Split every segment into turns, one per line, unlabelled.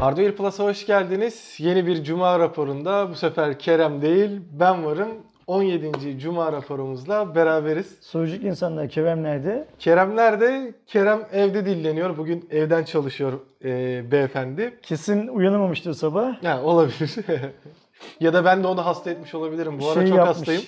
Hardware Plus'a hoş geldiniz. Yeni bir Cuma raporunda bu sefer Kerem değil ben varım. 17. Cuma raporumuzla beraberiz.
Sorucuk insanlar Kerem nerede?
Kerem nerede? Kerem evde dilleniyor. Bugün evden çalışıyor e, beyefendi.
Kesin uyanamamıştır sabah.
Ha, olabilir. ya da ben de onu hasta etmiş olabilirim. Bu ara
Şey
çok
yapmış.
hastayım.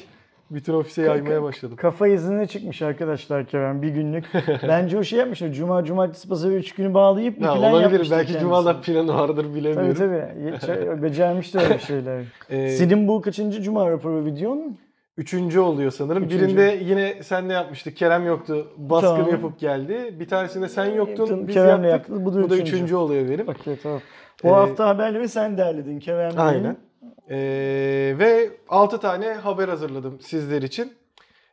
Bütün ofise yaymaya başladım.
Kafa iznine çıkmış arkadaşlar Kerem bir günlük. Bence o şey yapmışlar. Cuma, cumartesi, pazarı 3 günü bağlayıp bir
Ha,
plan
olabilir.
yapmıştır
Belki
kendisi.
Cuma'da planı vardır
Tabii
bilemiyorum.
tabii. Ye- Becermiştir öyle şeyler.
Ee,
Senin bu kaçıncı Cuma raporu videon?
Üçüncü oluyor sanırım.
Üçüncü.
Birinde yine senle yapmıştık. Kerem yoktu. Baskın
Tamam.
yapıp geldi. Bir tanesinde sen yoktun.
Yaptın,
Biz
Kerem'le
yaptık.
yaptık. Bu da
Bu da
üçüncü.
üçüncü oluyor benim.
Okey tamam. Bu
Ee,
hafta haberleri sen derledin Kerem değil.
Aynen. Ee, ve 6 tane haber hazırladım sizler için.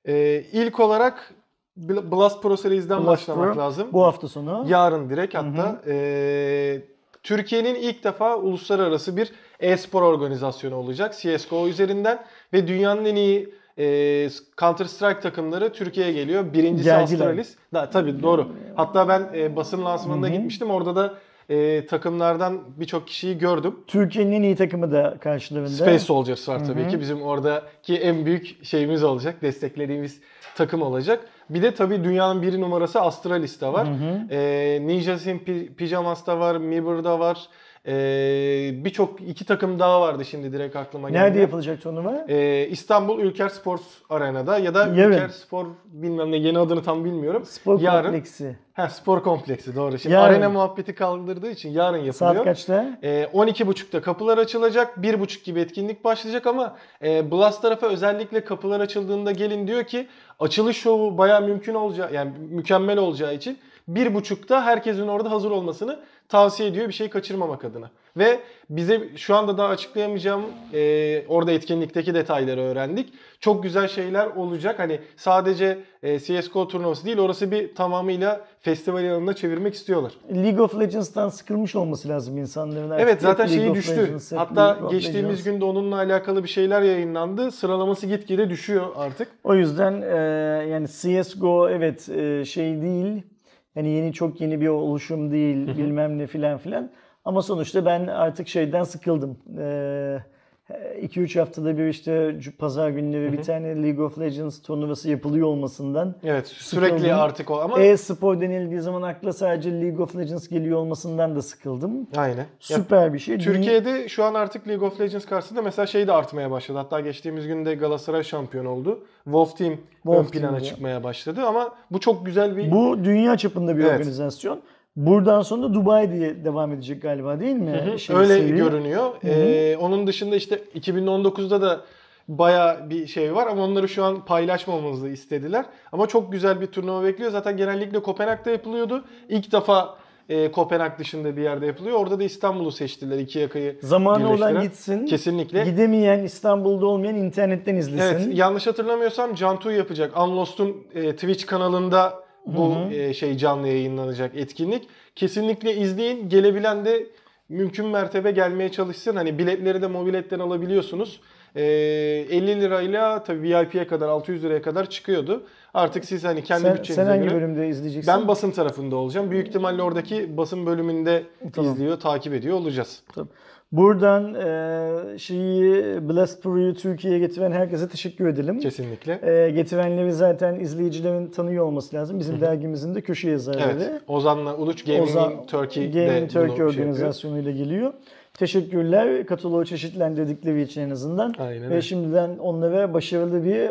Ee, ilk olarak Bl- Blast Pro Series'den
Blast
başlamak
Pro.
lazım.
Bu hafta sonu.
Yarın direkt hatta. Ee, Türkiye'nin ilk defa uluslararası bir e-spor organizasyonu olacak CSGO üzerinden ve dünyanın en iyi e, Counter Strike takımları Türkiye'ye geliyor. Birincisi
Geldiler.
Astralis. Da, tabii doğru. Hatta ben e, basın lansmanına gitmiştim. Orada da e, takımlardan birçok kişiyi gördüm.
Türkiye'nin en iyi takımı da karşılarında.
Space Soldiers var tabii
Hı hı.
ki. Bizim oradaki en büyük şeyimiz olacak. Desteklediğimiz takım olacak. Bir de tabii dünyanın bir numarası Astralis de var.
Hı hı.
Ee, Ninja Sim Pi- Pyjamas'ta var, Miber'da var. Ee, Birçok iki takım daha vardı şimdi direkt aklıma geldi.
Nerede yapılacak turnuva?
Ee, İstanbul Ülker Sports Arena'da ya da
Yarın.
Ülker Spor bilmem ne yeni adını tam bilmiyorum.
Spor
yarın.
kompleksi.
Ha, spor kompleksi doğru. Şimdi
Yarın.
arena muhabbeti kaldırdığı için yarın yapılıyor.
Saat kaçta?
Ee, 12.30'da kapılar açılacak. 1.30 gibi etkinlik başlayacak ama e, Blast tarafa özellikle kapılar açıldığında gelin diyor ki açılış şovu baya mümkün olacağı yani mükemmel olacağı için 1.30'da herkesin orada hazır olmasını tavsiye ediyor bir şey kaçırmamak adına. Ve bize şu anda daha açıklayamayacağım e, orada etkinlikteki detayları öğrendik. Çok güzel şeyler olacak. Hani sadece e, CSGO turnuvası değil orası bir tamamıyla festival alanına çevirmek istiyorlar.
League of Legends'tan sıkılmış olması lazım insanların. Artık
Evet zaten şeyi düştü.
Legends,
Hatta geçtiğimiz günde onunla alakalı bir şeyler yayınlandı. Sıralaması gitgide düşüyor artık.
O yüzden e, yani CSGO evet e, şey değil. Yani yeni çok yeni bir oluşum değil bilmem ne filan filan. Ama sonuçta ben artık şeyden sıkıldım. 2-3 haftada bir işte pazar günleri bir tane League of Legends turnuvası yapılıyor olmasından.
Evet sürekli
Sıkıldım.
artık o ama
E-spor denildiği zaman akla sadece League of Legends geliyor olmasından da sıkıldım.
aynen. Ya,
Süper bir şey.
Türkiye'de şu an artık League of Legends karşısında mesela şey de artmaya başladı. Hatta geçtiğimiz günde Galatasaray şampiyon oldu. Wolf Team ön
Wolf
plana
Team'de.
çıkmaya başladı ama bu çok güzel bir
Bu dünya çapında bir
Evet.
organizasyon. Buradan sonra Dubai diye devam edecek galiba değil mi?
Hı hı,
Şey,
Öyle
seri.
görünüyor. Ee, onun dışında işte 2019'da da baya bir şey var ama onları şu an paylaşmamamızı istediler. Ama çok güzel bir turnuva bekliyor. Zaten genellikle Kopenhag'da yapılıyordu. İlk defa e, Kopenhag dışında bir yerde yapılıyor. Orada da İstanbul'u seçtiler. iki yakayı
Zamanı olan gitsin.
Kesinlikle.
Gidemeyen, İstanbul'da olmayan internetten izlesin.
Evet yanlış hatırlamıyorsam Cantu yapacak. Unlost'un e, Twitch kanalında bu
Hı hı.
e, şey canlı yayınlanacak etkinlik. Kesinlikle izleyin. Gelebilen de mümkün mertebe gelmeye çalışsın. Hani biletleri de mobiletten alabiliyorsunuz. E, 50 lirayla tabii VIP'ye kadar 600 liraya kadar çıkıyordu. Artık siz hani kendi
sen,
bütçenize
sen hangi
göre
bölümde izleyeceksin?
ben basın tarafında olacağım. Büyük ihtimalle oradaki basın bölümünde
Tamam.
izliyor, takip ediyor olacağız.
Buradan e, şeyi Blast Pro'yu Türkiye'ye getiren herkese teşekkür edelim.
Kesinlikle.
E, getirenleri zaten izleyicilerin tanıyor olması lazım. Bizim dergimizin de köşe yazarları.
Evet. Ozan'la Uluç Gaming
Ozan-
Turkey de
Gaming Turkey
şey
organizasyonuyla geliyor. Teşekkürler kataloğu çeşitlendirdikleri için en azından.
Aynen
Ve şimdiden onlara başarılı bir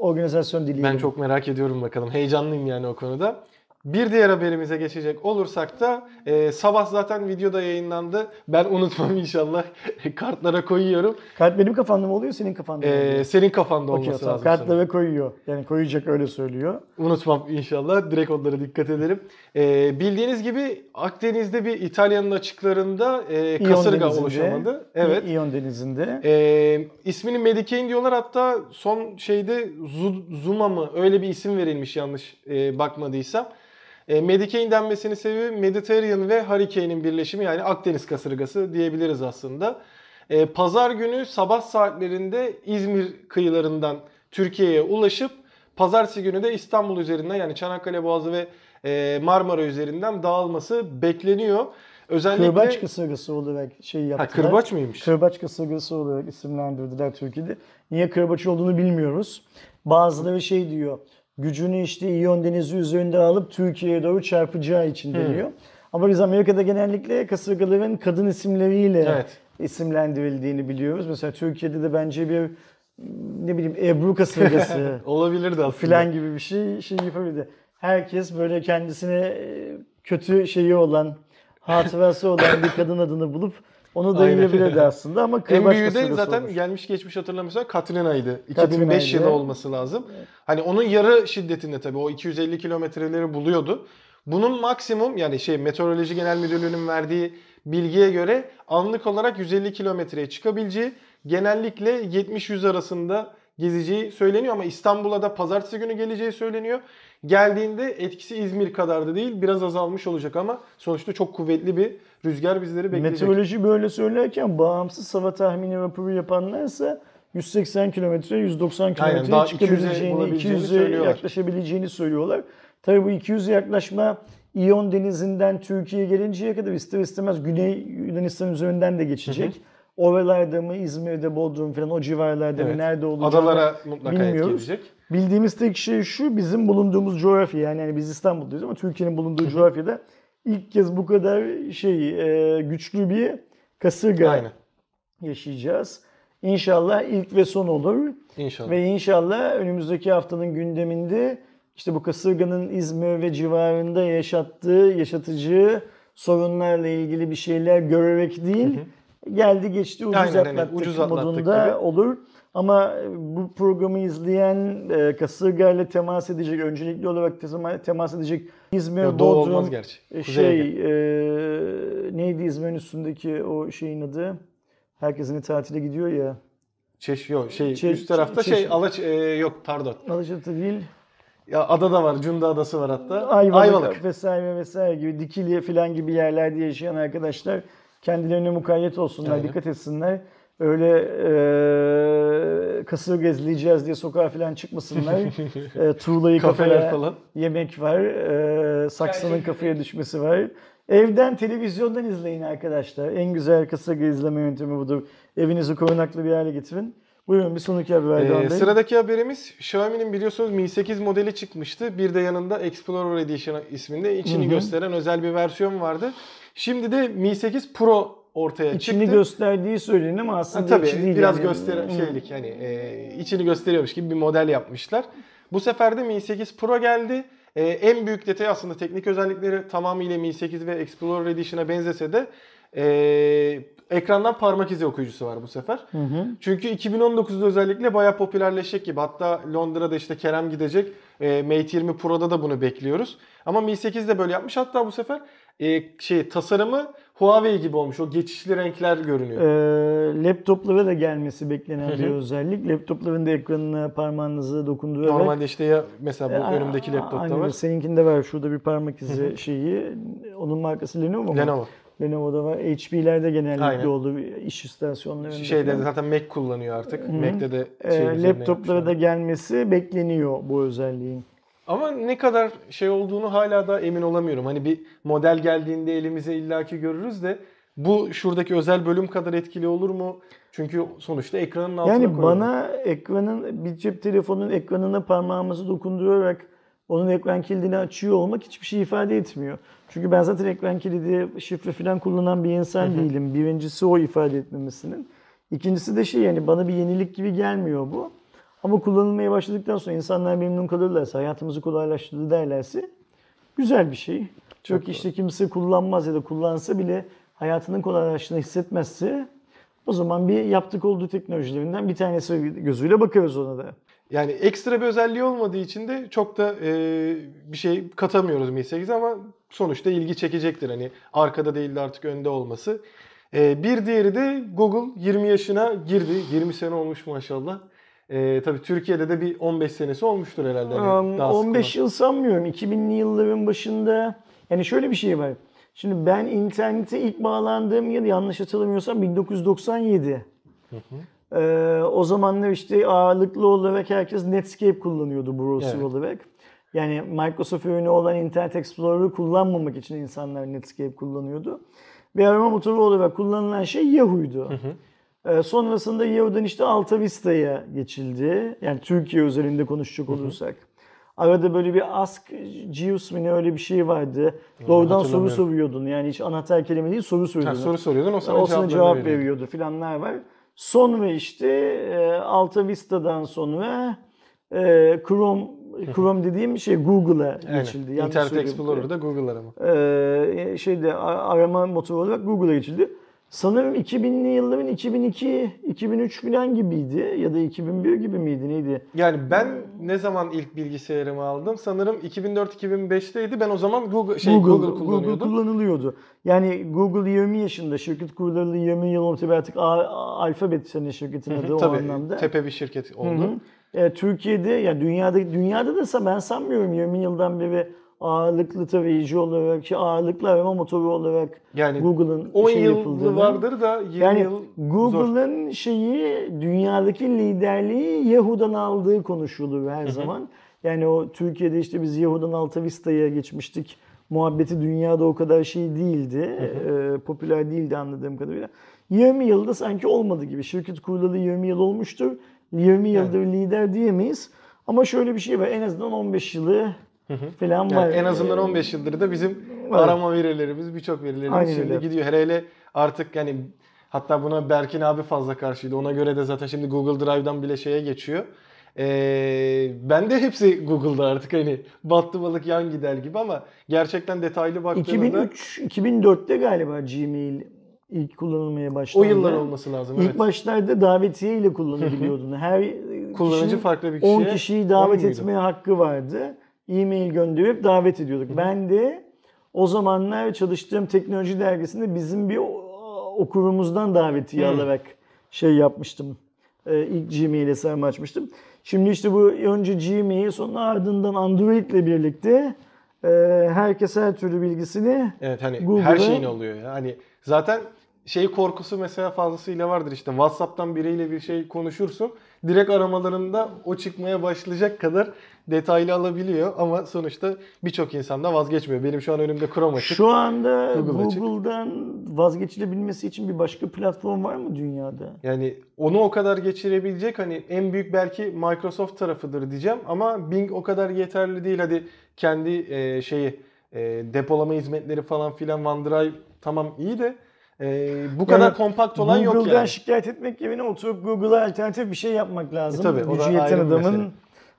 organizasyon diliyorum.
Ben çok merak ediyorum bakalım. Heyecanlıyım yani o konuda. Bir diğer haberimize geçecek olursak da e, sabah zaten videoda yayınlandı. Ben unutmam inşallah. Kartlara koyuyorum.
Kart benim kafamda mı oluyor, senin kafanda mı oluyor?
E, senin kafanda
Okey,
olması
tamam.
lazım. sanırım.
Kartlara koyuyor. Yani koyacak öyle söylüyor.
Unutmam inşallah. Direkt onlara dikkat ederim. E, bildiğiniz gibi Akdeniz'de bir İtalya'nın açıklarında e,
İyon
kasırga
Denizi'nde.
oluşamadı. Evet.
İ- İyon Denizi'nde.
E, ismini Medicaid diyorlar hatta son şeyde Zu- Zuma mı öyle bir isim verilmiş yanlış e, bakmadıysam. E, Medicaid denmesinin sebebi Mediterranean ve Hurricane'in birleşimi yani Akdeniz kasırgası diyebiliriz aslında. E, Pazar günü sabah saatlerinde İzmir kıyılarından Türkiye'ye ulaşıp pazartesi günü de İstanbul üzerinden yani Çanakkale Boğazı ve e, Marmara üzerinden dağılması bekleniyor. Özellikle
Kırbaç kasırgası olarak şey
ha,
yaptılar.
kırbaç mıymış?
Kırbaç kasırgası olarak isimlendirdiler Türkiye'de. Niye kırbaç olduğunu bilmiyoruz. Bazıları şey diyor, gücünü işte İyon Denizi üzerinde alıp Türkiye'ye doğru çarpacağı için deniyor. Ama biz Amerika'da genellikle kasırgaların kadın isimleriyle
Evet.
isimlendirildiğini biliyoruz. Mesela Türkiye'de de bence bir ne bileyim Ebru kasırgası
Olabilirdi aslında.
filan gibi bir şey şey yapabilirdi. Herkes böyle kendisine e, kötü şeyi olan, hatırası olan bir kadın adını bulup onu dayayabilirdi aslında ama
En
kırbaç
büyüğü de zaten
olmuş.
gelmiş geçmiş hatırlamıyorsan Katrina'ydı.
Katrina'ydı.
2005 yılı olması lazım. Hani onun yarı şiddetinde tabii o 250 kilometreleri buluyordu. Bunun maksimum yani şey Meteoroloji Genel Müdürlüğü'nün verdiği bilgiye göre anlık olarak 150 kilometreye çıkabileceği genellikle 70-100 arasında gezeceği söyleniyor ama İstanbul'a da pazartesi günü geleceği söyleniyor. Geldiğinde etkisi İzmir kadar da değil biraz azalmış olacak ama sonuçta çok kuvvetli bir rüzgar bizleri bekleyecek.
Meteoroloji böyle söylerken bağımsız hava tahmini raporu yapanlarsa 180 kilometre, 190
Aynen,
kilometreye
daha 200'e
çıkabileceğini,
bulabileceğini
200'e
söylüyorlar.
yaklaşabileceğini söylüyorlar. Tabii bu 200'e yaklaşma İyon Denizi'nden Türkiye'ye gelinceye kadar ister istemez Güney Yunanistan üzerinden de geçecek. Oralarda mı, İzmir'de, Bodrum falan o civarlarda mı,
Evet.
nerede olacağını
Adalara mutlaka
bilmiyoruz. Bildiğimiz tek şey şu, bizim bulunduğumuz coğrafya yani, yani biz İstanbul'dayız ama Türkiye'nin bulunduğu coğrafyada ilk kez bu kadar şey e, güçlü bir kasırga
Aynen.
yaşayacağız. İnşallah ilk ve son olur.
İnşallah.
Ve inşallah önümüzdeki haftanın gündeminde işte bu kasırganın İzmir ve civarında yaşattığı, yaşatıcı sorunlarla ilgili bir şeyler görerek değil, geldi geçti ucuz
Aynen, aynen.
atlattık
Ucuz atlattık
modunda
gibi.
olur. Ama bu programı izleyen e, kasırgayla temas edecek, öncelikli olarak tema- temas edecek İzmir,
Yo, doğu
Bodrum,
olmaz gerçi.
e,
Kuzey
şey e, neydi İzmir'in üstündeki o şeyin adı? Herkesin tatile gidiyor ya.
Çeş yok şey
Çe-
üst tarafta
Çeş-
şey Alaç e, yok pardon.
Alaçatı değil.
Ya ada da var. Cunda adası var hatta.
Ayvalık,
Ayvalık.
vesaire vesaire gibi Dikili falan gibi yerlerde yaşayan arkadaşlar kendilerine mukayyet olsunlar,
Aynen.
dikkat etsinler. Öyle e, kasırga izleyeceğiz diye sokağa falan çıkmasınlar. e, tuğlayı
Kafeler
kafaya
falan.
yemek var, e, saksının kafaya düşmesi var. Evden, televizyondan izleyin arkadaşlar. En güzel kasırga izleme yöntemi budur. Evinizi korunaklı bir hale getirin. Buyurun bir sonraki haber
Ee,
Bey.
sıradaki haberimiz Xiaomi'nin biliyorsunuz Mi 8 modeli çıkmıştı. Bir de yanında Explorer Edition isminde içini
Hı hı.
gösteren özel bir versiyon vardı. Şimdi de Mi 8 Pro ortaya
İçini
çıktı.
gösterdiği söyleniyor ama
Ha,
aslında
tabii
içi değil.
biraz
yani.
gösteren
Hı.
şeylik hani e, içini gösteriyormuş gibi bir model yapmışlar. Bu sefer de Mi 8 Pro geldi. E, en büyük detay aslında teknik özellikleri tamamıyla Mi 8 ve Explorer Edition'a benzese de e, ekrandan parmak izi okuyucusu var bu sefer.
Hı hı.
Çünkü 2019'da özellikle bayağı popülerleşecek gibi. Hatta Londra'da işte Kerem gidecek. E, Mate 20 Pro'da da bunu bekliyoruz. Ama Mi 8 de böyle yapmış. Hatta bu sefer e, şey tasarımı Huawei gibi olmuş. O geçişli renkler görünüyor.
Ee, laptoplara da gelmesi beklenen bir özellik. Laptopların da ekranına parmağınızı dokundurarak
Normalde işte ya mesela bu
Ee,
önümdeki laptopta
aynen,
var.
Seninkinde var. Şurada bir parmak izi şeyi. Onun markası Lenovo mu?
Lenovo.
Lenovo'da var. HP'lerde genellikle
Aynen.
olur iş istasyonlarında.
Şeyde
falan.
zaten Mac kullanıyor artık.
Hı hı.
Mac'te de
Ee,
şey üzerine
laptoplara da gelmesi bekleniyor bu özelliğin.
Ama ne kadar şey olduğunu hala da emin olamıyorum. Hani bir model geldiğinde elimize illaki görürüz de bu şuradaki özel bölüm kadar etkili olur mu? Çünkü sonuçta ekranın altına
Yani
koyuyor.
bana ekranın bir cep telefonunun ekranına parmağımızı dokundurarak onun ekran kilidini açıyor olmak hiçbir şey ifade etmiyor. Çünkü ben zaten ekran kilidi, şifre falan kullanan bir insan değilim. Birincisi o ifade etmemesinin. İkincisi de şey yani bana bir yenilik gibi gelmiyor bu. Ama kullanılmaya başladıktan sonra insanlar memnun kalırlarsa, hayatımızı kolaylaştırdı derlerse güzel bir şey.
Çok
Çok işte kimse kullanmaz ya da kullansa bile hayatının kolaylaştığını hissetmezse o zaman bir yaptık olduğu teknolojilerinden bir tanesi gözüyle bakarız ona da.
Yani ekstra bir özelliği olmadığı için de çok da e, bir şey katamıyoruz Mi 8 ama sonuçta ilgi çekecektir. Hani arkada değil de artık önde olması. E, bir diğeri de Google 20 yaşına girdi. 20 sene olmuş maşallah. E, tabii Türkiye'de de bir 15 senesi olmuştur herhalde. Sık
15 yıl sanmıyorum. 2000'li yılların başında yani şöyle bir şey var. Şimdi ben internete ilk bağlandığım yıl yanlış hatırlamıyorsam 1997. Ee, o zamanlar işte ağırlıklı olarak herkes Netscape kullanıyordu browser
Evet.
olarak. Yani Microsoft ürünü olan Internet Explorer'ı kullanmamak için insanlar Netscape kullanıyordu. ve arama motoru olarak kullanılan şey Yahoo'ydu.
Hı hı.
Ee, sonrasında Yahoo'dan işte Alta Vista'ya geçildi. Yani Türkiye özelinde konuşacak olursak. Arada böyle bir Ask Jeeves mi ne öyle bir şey vardı. Doğrudan soru soruyordun. Yani hiç anahtar kelime değil soru
Ha,
soruyordun.
soru soruyordun o sana,
o sana cevap
veriyordu.
veriyordu filanlar var. Sonra işte e, Alta Vista'dan sonra e, Chrome Chrome dediğim şey Google'a geçildi. Yanlış
Internet. Explorer'da Google arama.
Ee, şeyde arama motoru olarak Google'a geçildi. Sanırım 2000'li yılların 2002, 2003 falan gibiydi ya da 2001 gibi miydi neydi?
Yani ben ne zaman ilk bilgisayarımı aldım? Sanırım 2004-2005'teydi. Ben o zaman Google şey Google, kullanıyordum.
kullanılıyordu. Yani Google 20 yaşında, şirket kurulalı 20 yıl. Tabii artık A- A- Alphabet senin şirketin adı o
Tabii
anlamda.
tepe bir şirket oldu.
hı. E, Türkiye'de ya dünyada dünyada da ben sanmıyorum 20 yıldan beri ağırlıklı tarayıcı olarak, şey, ağırlıklı arama motoru olarak
Yani
Google'ın
10
şey yapıldığını.
vardır da 20
Yani
yıl.
Google'ın şeyi dünyadaki liderliği Yahoo'dan aldığı konuşulur her zaman. Yani o Türkiye'de işte biz Yahoo'dan Alta Vista'ya geçmiştik. Muhabbeti dünyada o kadar şey değildi. e, popüler değildi anladığım kadarıyla. 20 yılda sanki olmadı gibi. Şirket kurulalı 20 yıl olmuştur. 20 yıldır lider diyemeyiz. Ama şöyle bir şey var. En azından 15 yılı falan var.
Yani en azından
Ee,
15 yıldır da bizim
var.
arama verilerimiz, birçok verilerimiz
Aynen
şimdi
öyle.
gidiyor. Hele hele artık yani hatta buna Berkin abi fazla karşıydı. Ona göre de zaten şimdi Google Drive'dan bile şeye geçiyor. Ee, ben de hepsi Google'da artık hani battı balık yan gider gibi ama gerçekten detaylı baktığımda
2003 2004'te galiba Gmail ilk kullanılmaya başlandı.
o yıllar olması lazım.
İlk
evet.
başlarda davetiye ile kullanabiliyordun. Her
Kullanıcı
kişinin
farklı bir
10
kişiye
kişiyi
10
davet
muydu?
etmeye hakkı vardı. E-mail gönderip davet ediyorduk. Ben de o zamanlar çalıştığım teknoloji dergisinde bizim bir okurumuzdan davetiye
Hı.
alarak şey yapmıştım. Ee, ilk Gmail hesabımı açmıştım. Şimdi işte bu önce Gmail sonra ardından Android ile birlikte e, herkes her türlü bilgisini
Evet hani
Google'a-
her şeyin oluyor ya. Hani zaten şey korkusu mesela fazlasıyla vardır işte WhatsApp'tan biriyle bir şey konuşursun. Direkt aramalarında o çıkmaya başlayacak kadar detaylı alabiliyor ama sonuçta birçok insan da vazgeçmiyor. Benim şu an önümde Chrome açık.
Şu anda
Google açık.
Google'dan vazgeçilebilmesi için bir başka platform var mı dünyada?
Yani onu o kadar geçirebilecek hani en büyük belki Microsoft tarafıdır diyeceğim ama Bing o kadar yeterli değil. Hadi kendi e, şeyi e, depolama hizmetleri falan filan OneDrive tamam iyi de e, bu kadar
Yani
kompakt olan yok
Google'dan
yani.
şikayet etmek yerine oturup Google'a alternatif bir şey yapmak lazım.
E tabii, o
Gücü yeten
ayrı bir
adamın
mesele.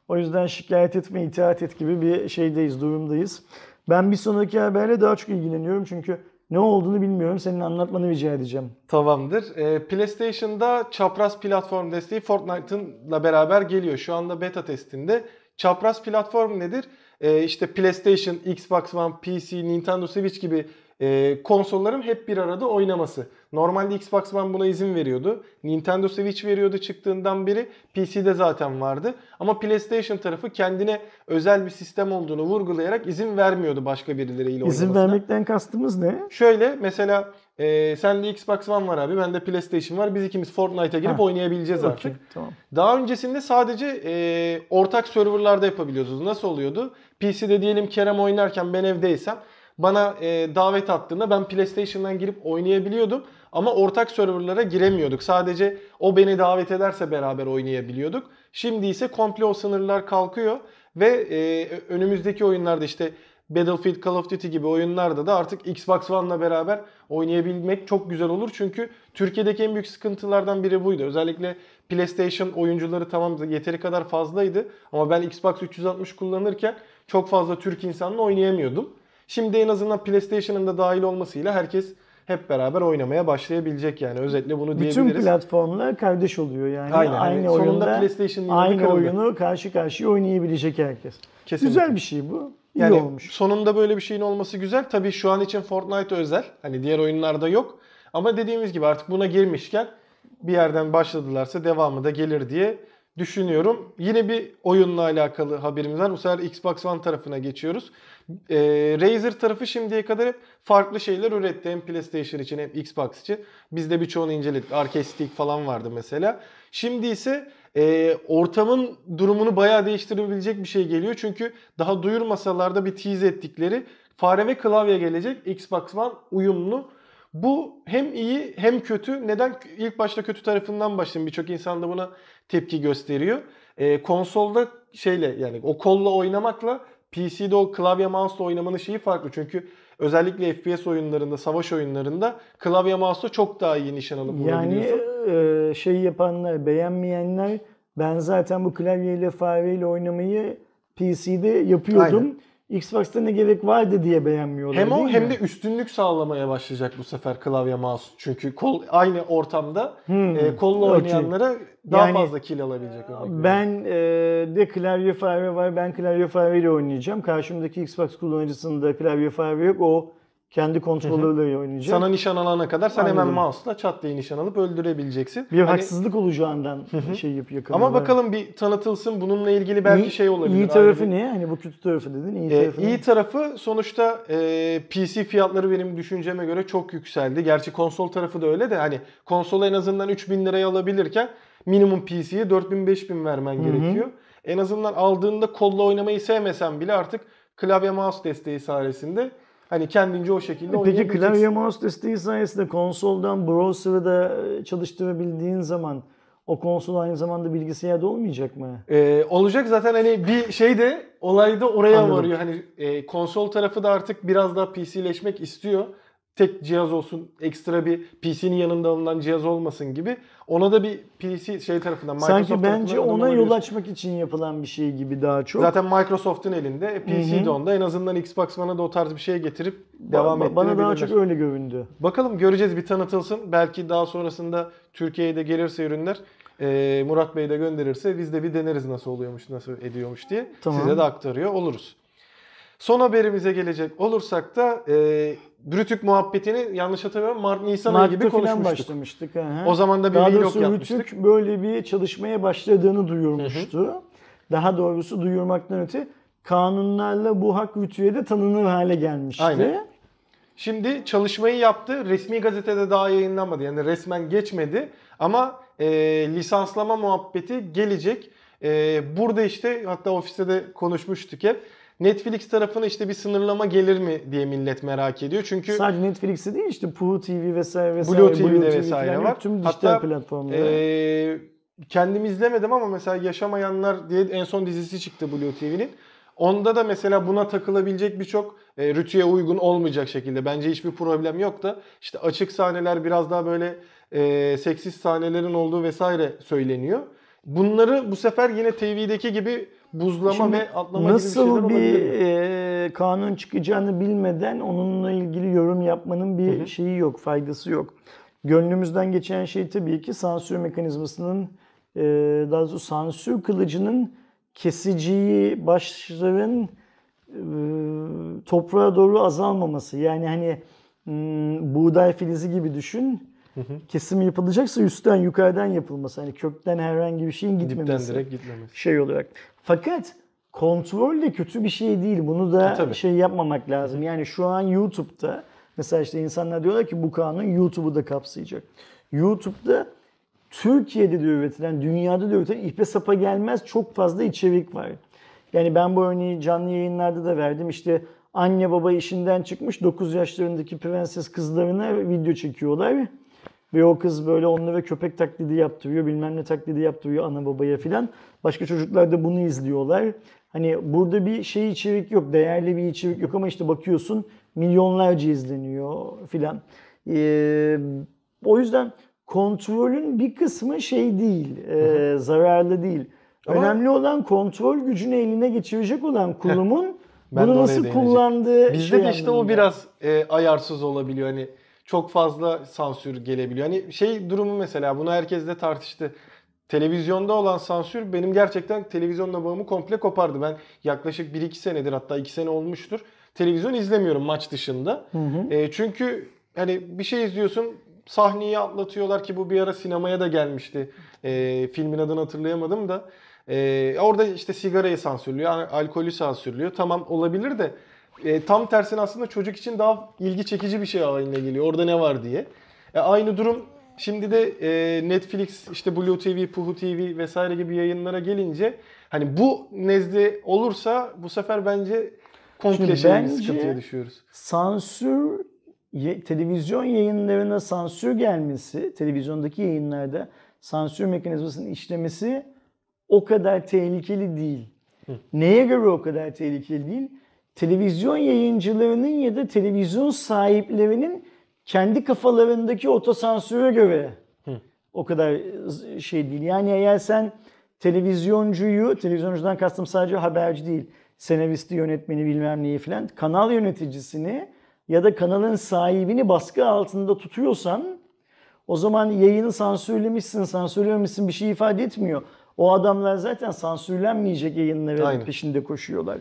o yüzden şikayet etme, itaat et gibi bir şeydeyiz, durumdayız. Ben bir sonraki haberle daha çok ilgileniyorum çünkü ne olduğunu bilmiyorum. Senin anlatmanı rica edeceğim.
Tamamdır. Ee, PlayStation'da çapraz platform desteği Fortnite'ınla beraber geliyor. Şu anda beta testinde. Çapraz platform nedir? Ee, işte PlayStation, Xbox One, PC, Nintendo Switch gibi e, konsolların hep bir arada oynaması. Normalde Xbox One buna izin veriyordu. Nintendo Switch veriyordu çıktığından beri. PC'de zaten vardı. Ama PlayStation tarafı kendine özel bir sistem olduğunu vurgulayarak izin vermiyordu başka birileriyle
İzin
oynamasına.
vermekten kastımız ne?
Şöyle mesela e, sende Xbox One var abi, bende PlayStation var. Biz ikimiz Fortnite'a girip
Ha.
oynayabileceğiz
Okey,
artık.
Tamam.
Daha öncesinde sadece e, ortak serverlarda yapabiliyordunuz. Nasıl oluyordu? PC'de diyelim Kerem oynarken ben evdeysem bana e, davet attığında ben PlayStation'dan girip oynayabiliyordum. Ama ortak serverlara giremiyorduk. Sadece o beni davet ederse beraber oynayabiliyorduk. Şimdi ise komple o sınırlar kalkıyor ve e, önümüzdeki oyunlarda işte Battlefield, Call of Duty gibi oyunlarda da artık Xbox One'la beraber oynayabilmek çok güzel olur. Çünkü Türkiye'deki en büyük sıkıntılardan biri buydu. Özellikle PlayStation oyuncuları tamam yeteri kadar fazlaydı ama ben Xbox 360 kullanırken çok fazla Türk insanla oynayamıyordum. Şimdi en azından PlayStation'ın da dahil olmasıyla herkes hep beraber oynamaya başlayabilecek yani. Özetle bunu
Bütün
diyebiliriz.
platformlar kardeş oluyor yani.
Aynen,
Aynı
sonunda
oyunda
PlayStation'ın inadı
aynı oyunu karşı karşıya oynayabilecek herkes.
Kesinlikle.
Güzel bir şey bu. İyi
Yani
olmuş.
sonunda böyle bir şeyin olması güzel. Tabii şu an için Fortnite özel. Hani diğer oyunlarda yok. Ama dediğimiz gibi artık buna girmişken bir yerden başladılarsa devamı da gelir diye düşünüyorum. Yine bir oyunla alakalı haberimiz var. Bu sefer Xbox One tarafına geçiyoruz. Ee, Razer tarafı şimdiye kadar hep farklı şeyler üretti. Hem PlayStation için hem Xbox için. Biz de birçoğunu inceledik. Arcade Stick falan vardı mesela. Şimdi ise e, ortamın durumunu bayağı değiştirebilecek bir şey geliyor. Çünkü daha duyurmasalar da bir tease ettikleri fare ve klavye gelecek. Xbox One uyumlu. Bu hem iyi hem kötü. Neden? İlk başta kötü tarafından başlayayım. Birçok insan da buna tepki gösteriyor. Ee, konsolda şeyle yani o kolla oynamakla PC'de o klavye mouse'la oynamanın şeyi farklı. Çünkü özellikle FPS oyunlarında, savaş oyunlarında klavye mouse'la çok daha iyi nişan alıp
Yani e, şey yapanlar, beğenmeyenler ben zaten bu klavyeyle fareyle oynamayı PC'de yapıyordum. Xbox'ta ne gerek vardı diye beğenmiyorlar
Hem o
değil
hem
mi?
de üstünlük sağlamaya başlayacak bu sefer klavye mouse. Çünkü kol aynı ortamda
Hmm,
e, kolla
okey.
oynayanlara daha
Yani,
fazla kill alabilecek. örnek veriyorum.
Ben e, de klavye fare var. Ben klavye fareyle oynayacağım. Karşımdaki Xbox kullanıcısında klavye fare yok. O kendi kontrolörleriyle oynayacak.
sana nişan alana kadar sen hemen
Anladım.
mouse'la çat diye nişan alıp öldürebileceksin.
bir
Hani-
haksızlık olacağından şey yapıyor.
ama bakalım bir tanıtılsın bununla ilgili belki
İyi-
şey olabilir.
İyi tarafı
bir-
ne? Hani bu kötü tarafı dedin. İyi
Ee,
tarafı
iyi
ne?
tarafı sonuçta e, PC fiyatları benim düşünceme göre çok yükseldi. Gerçi konsol tarafı da öyle de hani konsol en azından 3000 liraya alabilirken minimum PC'ye 4000-5000 vermen
hı.
gerekiyor. En azından aldığında kolla oynamayı sevmesen bile artık klavye mouse desteği sayesinde hani kendince o şekilde
Peki klavye mouse desteği sayesinde konsoldan browser'ı da çalıştırabildiğin zaman o konsol aynı zamanda bilgisayarda olmayacak mı?
Ee, olacak zaten hani bir şey de olay da oraya
Anladım.
varıyor. Hani e, konsol tarafı da artık biraz daha PC'leşmek istiyor. Tek cihaz olsun, ekstra bir PC'nin yanında alınan cihaz olmasın gibi. Ona da bir PC şey tarafından Microsoft
Sanki bence ona yol açmak için yapılan bir şey gibi daha çok.
Zaten Microsoft'un elinde, e, PC de onda. En azından Xbox One'a da o tarz bir şey getirip devam
Ba- Bana daha çok öyle göründü.
Bakalım göreceğiz bir tanıtılsın. Belki daha sonrasında Türkiye'ye de gelirse ürünler e, Murat Bey de gönderirse biz de bir deneriz nasıl oluyormuş, nasıl ediyormuş diye.
Tamam.
Size de aktarıyor oluruz. Son haberimize gelecek olursak da e, Brütük muhabbetini yanlış hatırlamıyorum Mart Nisan ayı gibi konuşmuştuk.
başlamıştık. aha.
O zaman da bir
Daha
vlog
doğrusu
yapmıştık.
Rütük böyle bir çalışmaya başladığını duyurmuştu. Daha doğrusu duyurmaktan öte kanunlarla bu hak Rütük'e de tanınır hale gelmişti.
Aynen. Şimdi çalışmayı yaptı. Resmi gazetede daha yayınlanmadı. Yani resmen geçmedi. Ama e, lisanslama muhabbeti gelecek. E, burada işte hatta ofiste de konuşmuştuk hep. Netflix tarafına işte bir sınırlama gelir mi diye millet merak ediyor. Çünkü
Sadece Netflix'te değil işte Pluto TV vesaire vesaire.
Blue TV'de
TV
vesaire var.
yok. Tüm dijital
Hatta,
platformlara.
e, kendim izlemedim ama mesela Yaşamayanlar diye en son dizisi çıktı Blue TV'nin. Onda da mesela buna takılabilecek birçok e, rütüye uygun olmayacak şekilde. Bence hiçbir problem yok da işte açık sahneler biraz daha böyle e, seksist sahnelerin olduğu vesaire söyleniyor. Bunları bu sefer yine TV'deki gibi buzlama
Şimdi
ve atlama gibi bir
Nasıl bir
olabilir. mi?
e, kanun çıkacağını bilmeden onunla ilgili yorum yapmanın bir şeyi yok, faydası yok. Gönlümüzden geçen şey tabii ki sansür mekanizmasının, e, daha doğrusu sansür kılıcının kesiciyi başların e, toprağa doğru azalmaması. Yani hani hmm, buğday filizi gibi düşün. Kesim yapılacaksa üstten yukarıdan yapılması. Hani kökten herhangi bir şeyin
Dipten
gitmemesi
direkt gitmemesi.
şey olarak. Fakat kontrol de kötü bir şey değil. Bunu da
E, tabii.
şey yapmamak lazım. Yani şu an YouTube'da mesela işte insanlar diyorlar ki bu kanun YouTube'u da kapsayacak. YouTube'da Türkiye'de de üretilen, dünyada da üretilen ipe sapa gelmez çok fazla içerik var. Yani ben bu örneği canlı yayınlarda da verdim. İşte anne baba işinden çıkmış 9 yaşlarındaki prenses kızlarına video çekiyorlar. Ve o kız böyle onlara köpek taklidi yaptırıyor, bilmem ne taklidi yaptırıyor ana babaya filan. Başka çocuklar da bunu izliyorlar. Hani burada bir şey içerik yok, değerli bir içerik yok ama işte bakıyorsun milyonlarca izleniyor filan. Ee, o yüzden kontrolün bir kısmı şey değil, e, zararlı değil.
Ama-
Önemli olan kontrol gücünü eline geçirecek olan kurumun
Ben
bunu nasıl kullandığı
Bizde
şey
de işte o
anlamında.
biraz e, ayarsız olabiliyor. Hani çok fazla sansür gelebiliyor. Hani şey durumu mesela bunu herkes de tartıştı. Televizyonda olan sansür benim gerçekten televizyonla bağımı komple kopardı. Ben yaklaşık 1-2 senedir hatta 2 sene olmuştur. Televizyon izlemiyorum maç dışında.
Hı hı.
E, çünkü hani bir şey izliyorsun sahneyi atlatıyorlar ki bu bir ara sinemaya da gelmişti. E, filmin adını hatırlayamadım da. E, orada işte sigarayı sansürlüyor, al- alkolü sansürlüyor. Tamam olabilir de e, tam tersine aslında çocuk için daha ilgi çekici bir şey haline geliyor. Orada ne var diye. E, aynı durum şimdi de e, Netflix, işte Blue TV, Puhu TV vesaire gibi yayınlara gelince hani bu nezle olursa bu sefer bence komple şey, sıkıntıya düşüyoruz.
sansür ye- televizyon yayınlarına sansür gelmesi, televizyondaki yayınlarda sansür mekanizmasının işlemesi o kadar tehlikeli değil. Neye göre o kadar tehlikeli değil? Televizyon yayıncılarının ya da televizyon sahiplerinin kendi kafalarındaki otosansüre göre o kadar şey değil. Yani eğer sen televizyoncuyu, televizyoncudan kastım sadece haberci değil, senaristi, yönetmeni bilmem neyi filan, kanal yöneticisini ya da kanalın sahibini baskı altında tutuyorsan o zaman yayını sansürlemişsin, sansürlememişsin bir şey ifade etmiyor. O adamlar zaten sansürlenmeyecek yayınların
Aynen.
peşinde koşuyorlar.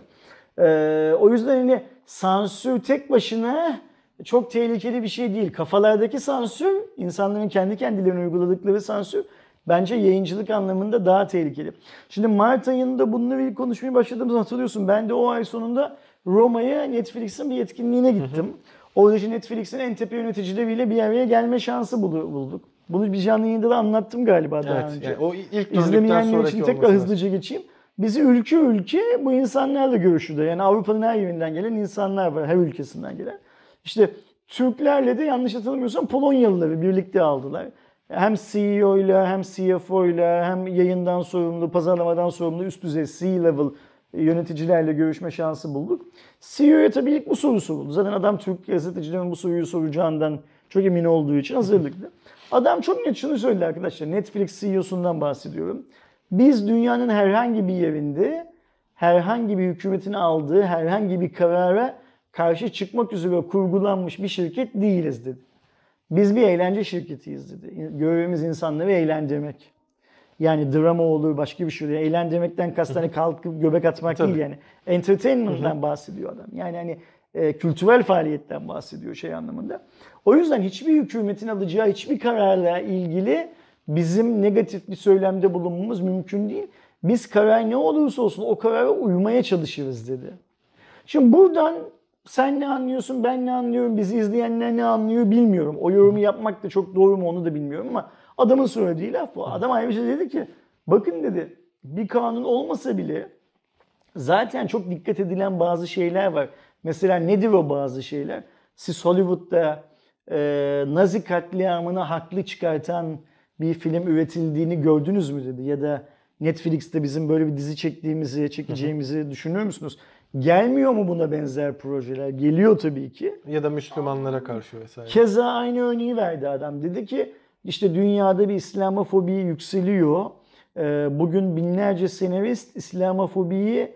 Ee, o yüzden hani sansür tek başına çok tehlikeli bir şey değil. Kafalardaki sansür, insanların kendi kendilerine uyguladıkları sansür bence yayıncılık anlamında daha tehlikeli. Şimdi Mart ayında bununla ilgili konuşmaya başladığımızı hatırlıyorsun. Ben de o ay sonunda Roma'ya Netflix'in bir etkinliğine gittim. Orada işte Netflix'in en tepe yöneticileriyle bir araya gelme şansı bulduk. Bunu bir canlı yayında da anlattım galiba daha
Evet.
önce.
Yani o ilk
İzlemeyenler için tekrar hızlıca geçeyim. Bizi ülke ülke bu insanlarla görüşürdü. Yani Avrupa'nın her yerinden gelen insanlar var. Her ülkesinden gelen. İşte Türklerle de yanlış hatırlamıyorsam Polonyalıları birlikte aldılar. Hem CEO ile hem CFO ile hem yayından sorumlu, pazarlamadan sorumlu üst düzey C-level yöneticilerle görüşme şansı bulduk. CEO'ya tabii ilk bu soru soruldu. Zaten adam Türk gazetecilerin bu soruyu soracağından çok emin olduğu için hazırlıklı. Adam çok net şunu söyledi arkadaşlar. Netflix CEO'sundan bahsediyorum. Biz dünyanın herhangi bir yerinde herhangi bir hükümetin aldığı herhangi bir karara karşı çıkmak üzere kurgulanmış bir şirket değiliz dedi. Biz bir eğlence şirketiyiz dedi. Görevimiz insanları eğlendirmek. Yani drama olur, başka bir şey olur. Eğlendirmekten kast hani kalkıp göbek atmak
Tabii.
değil yani. Entertainment'dan bahsediyor adam. Yani hani e, kültürel faaliyetten bahsediyor şey anlamında. O yüzden hiçbir hükümetin alacağı hiçbir kararla ilgili bizim negatif bir söylemde bulunmamız mümkün değil. Biz karar ne olursa olsun o karara uymaya çalışırız dedi. Şimdi buradan sen ne anlıyorsun, ben ne anlıyorum, bizi izleyenler ne anlıyor bilmiyorum. O yorumu yapmak da çok doğru mu onu da bilmiyorum ama adamın söylediği laf bu. Adam ayrıca dedi ki bakın dedi bir kanun olmasa bile zaten çok dikkat edilen bazı şeyler var. Mesela nedir o bazı şeyler? Siz Hollywood'da e, Nazi katliamını haklı çıkartan bir film üretildiğini gördünüz mü dedi. Ya da Netflix'te bizim böyle bir dizi çektiğimizi, çekeceğimizi düşünüyor musunuz? Gelmiyor mu buna benzer projeler? Geliyor tabii ki.
Ya da Müslümanlara karşı vesaire.
Keza aynı örneği verdi adam. Dedi ki işte dünyada bir İslamofobi yükseliyor. Ee, Bugün binlerce senarist İslamofobiyi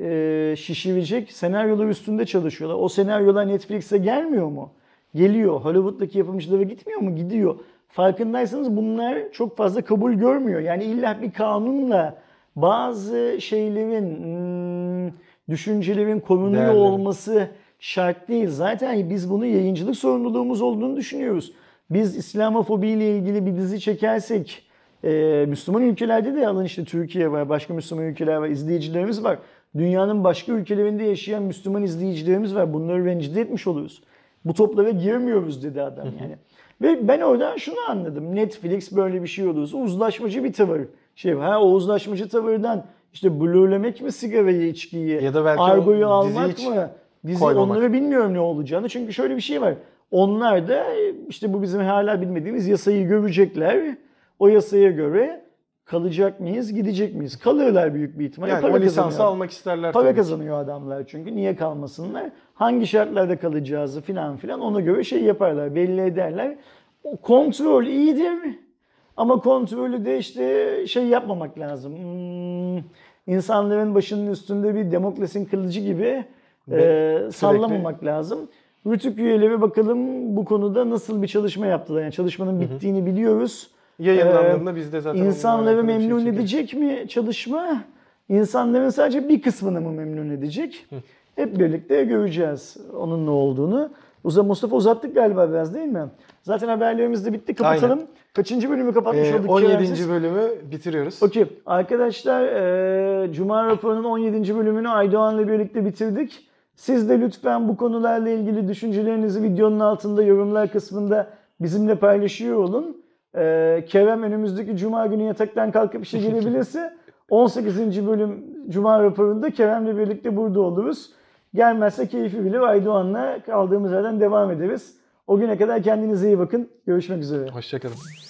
e, şişirecek senaryolar üstünde çalışıyorlar. O senaryolar Netflix'e gelmiyor mu? Geliyor. Hollywood'daki yapımcılara gitmiyor mu? Gidiyor. Farkındaysanız bunlar çok fazla kabul görmüyor. Yani illa bir kanunla bazı şeylerin, hmm, düşüncelerin korunuyor olması şart değil. Zaten biz bunu yayıncılık sorumluluğumuz olduğunu düşünüyoruz. Biz İslamofobi ile ilgili bir dizi çekersek, e, Müslüman ülkelerde de alın işte Türkiye var, başka Müslüman ülkeler var, izleyicilerimiz var. Dünyanın başka ülkelerinde yaşayan Müslüman izleyicilerimiz var. Bunları rencide etmiş oluruz. Bu toplara girmiyoruz dedi adam yani. Ve ben oradan şunu anladım. Netflix böyle bir şey olursa uzlaşmacı bir tavır. Şey. Ha, o uzlaşmacı tavırdan işte blurlemek mi sigarayı, içkiyi,
Ya da belki
argoyu almak mı? Dizi
koymamak.
onları bilmiyorum ne olacağını. Çünkü şöyle bir şey var. Onlar da işte bu bizim hala bilmediğimiz yasayı görecekler. O yasaya göre kalacak mıyız, gidecek miyiz? Kalırlar büyük bir ihtimalle.
Yani
Para
o lisansı almak isterler
Para
tabii
kazanıyor adamlar çünkü. Niye kalmasınlar? Hangi şartlarda kalacağızı filan filan ona göre şey yaparlar, belli ederler. O kontrol iyidir ama kontrolü de işte şey yapmamak lazım. Hmm, insanların başının üstünde bir demokrasinin kılıcı gibi
Ve
e, sallamamak lazım. Rütük üyeleri bakalım bu konuda nasıl bir çalışma yaptılar. Yani çalışmanın bittiğini biliyoruz.
Yayınlandığında biz de zaten
İnsanları
şey
memnun
çekeriz.
edecek mi çalışma? İnsanların sadece bir kısmını mı memnun edecek? Hep birlikte göreceğiz onun ne olduğunu. Uza Mustafa uzattık galiba biraz değil mi? Zaten haberlerimiz de bitti. Kapatalım. Kaçıncı bölümü kapatmış
Ee,
olduk
17.
Keremsiz?
bölümü bitiriyoruz.
Okey. Arkadaşlar e, Cuma raporunun 17. bölümünü Aydoğan'la birlikte bitirdik. Siz de lütfen bu konularla ilgili düşüncelerinizi videonun altında yorumlar kısmında bizimle paylaşıyor olun. E, Kerem önümüzdeki Cuma günü yataktan kalkıp işe gelebilirse 18. bölüm Cuma raporunda Kerem'le birlikte burada oluruz. Gelmezse keyfi bilir Aydoğan'la kaldığımız yerden devam ederiz. O güne kadar kendinize iyi bakın. Görüşmek üzere.
Hoşçakalın.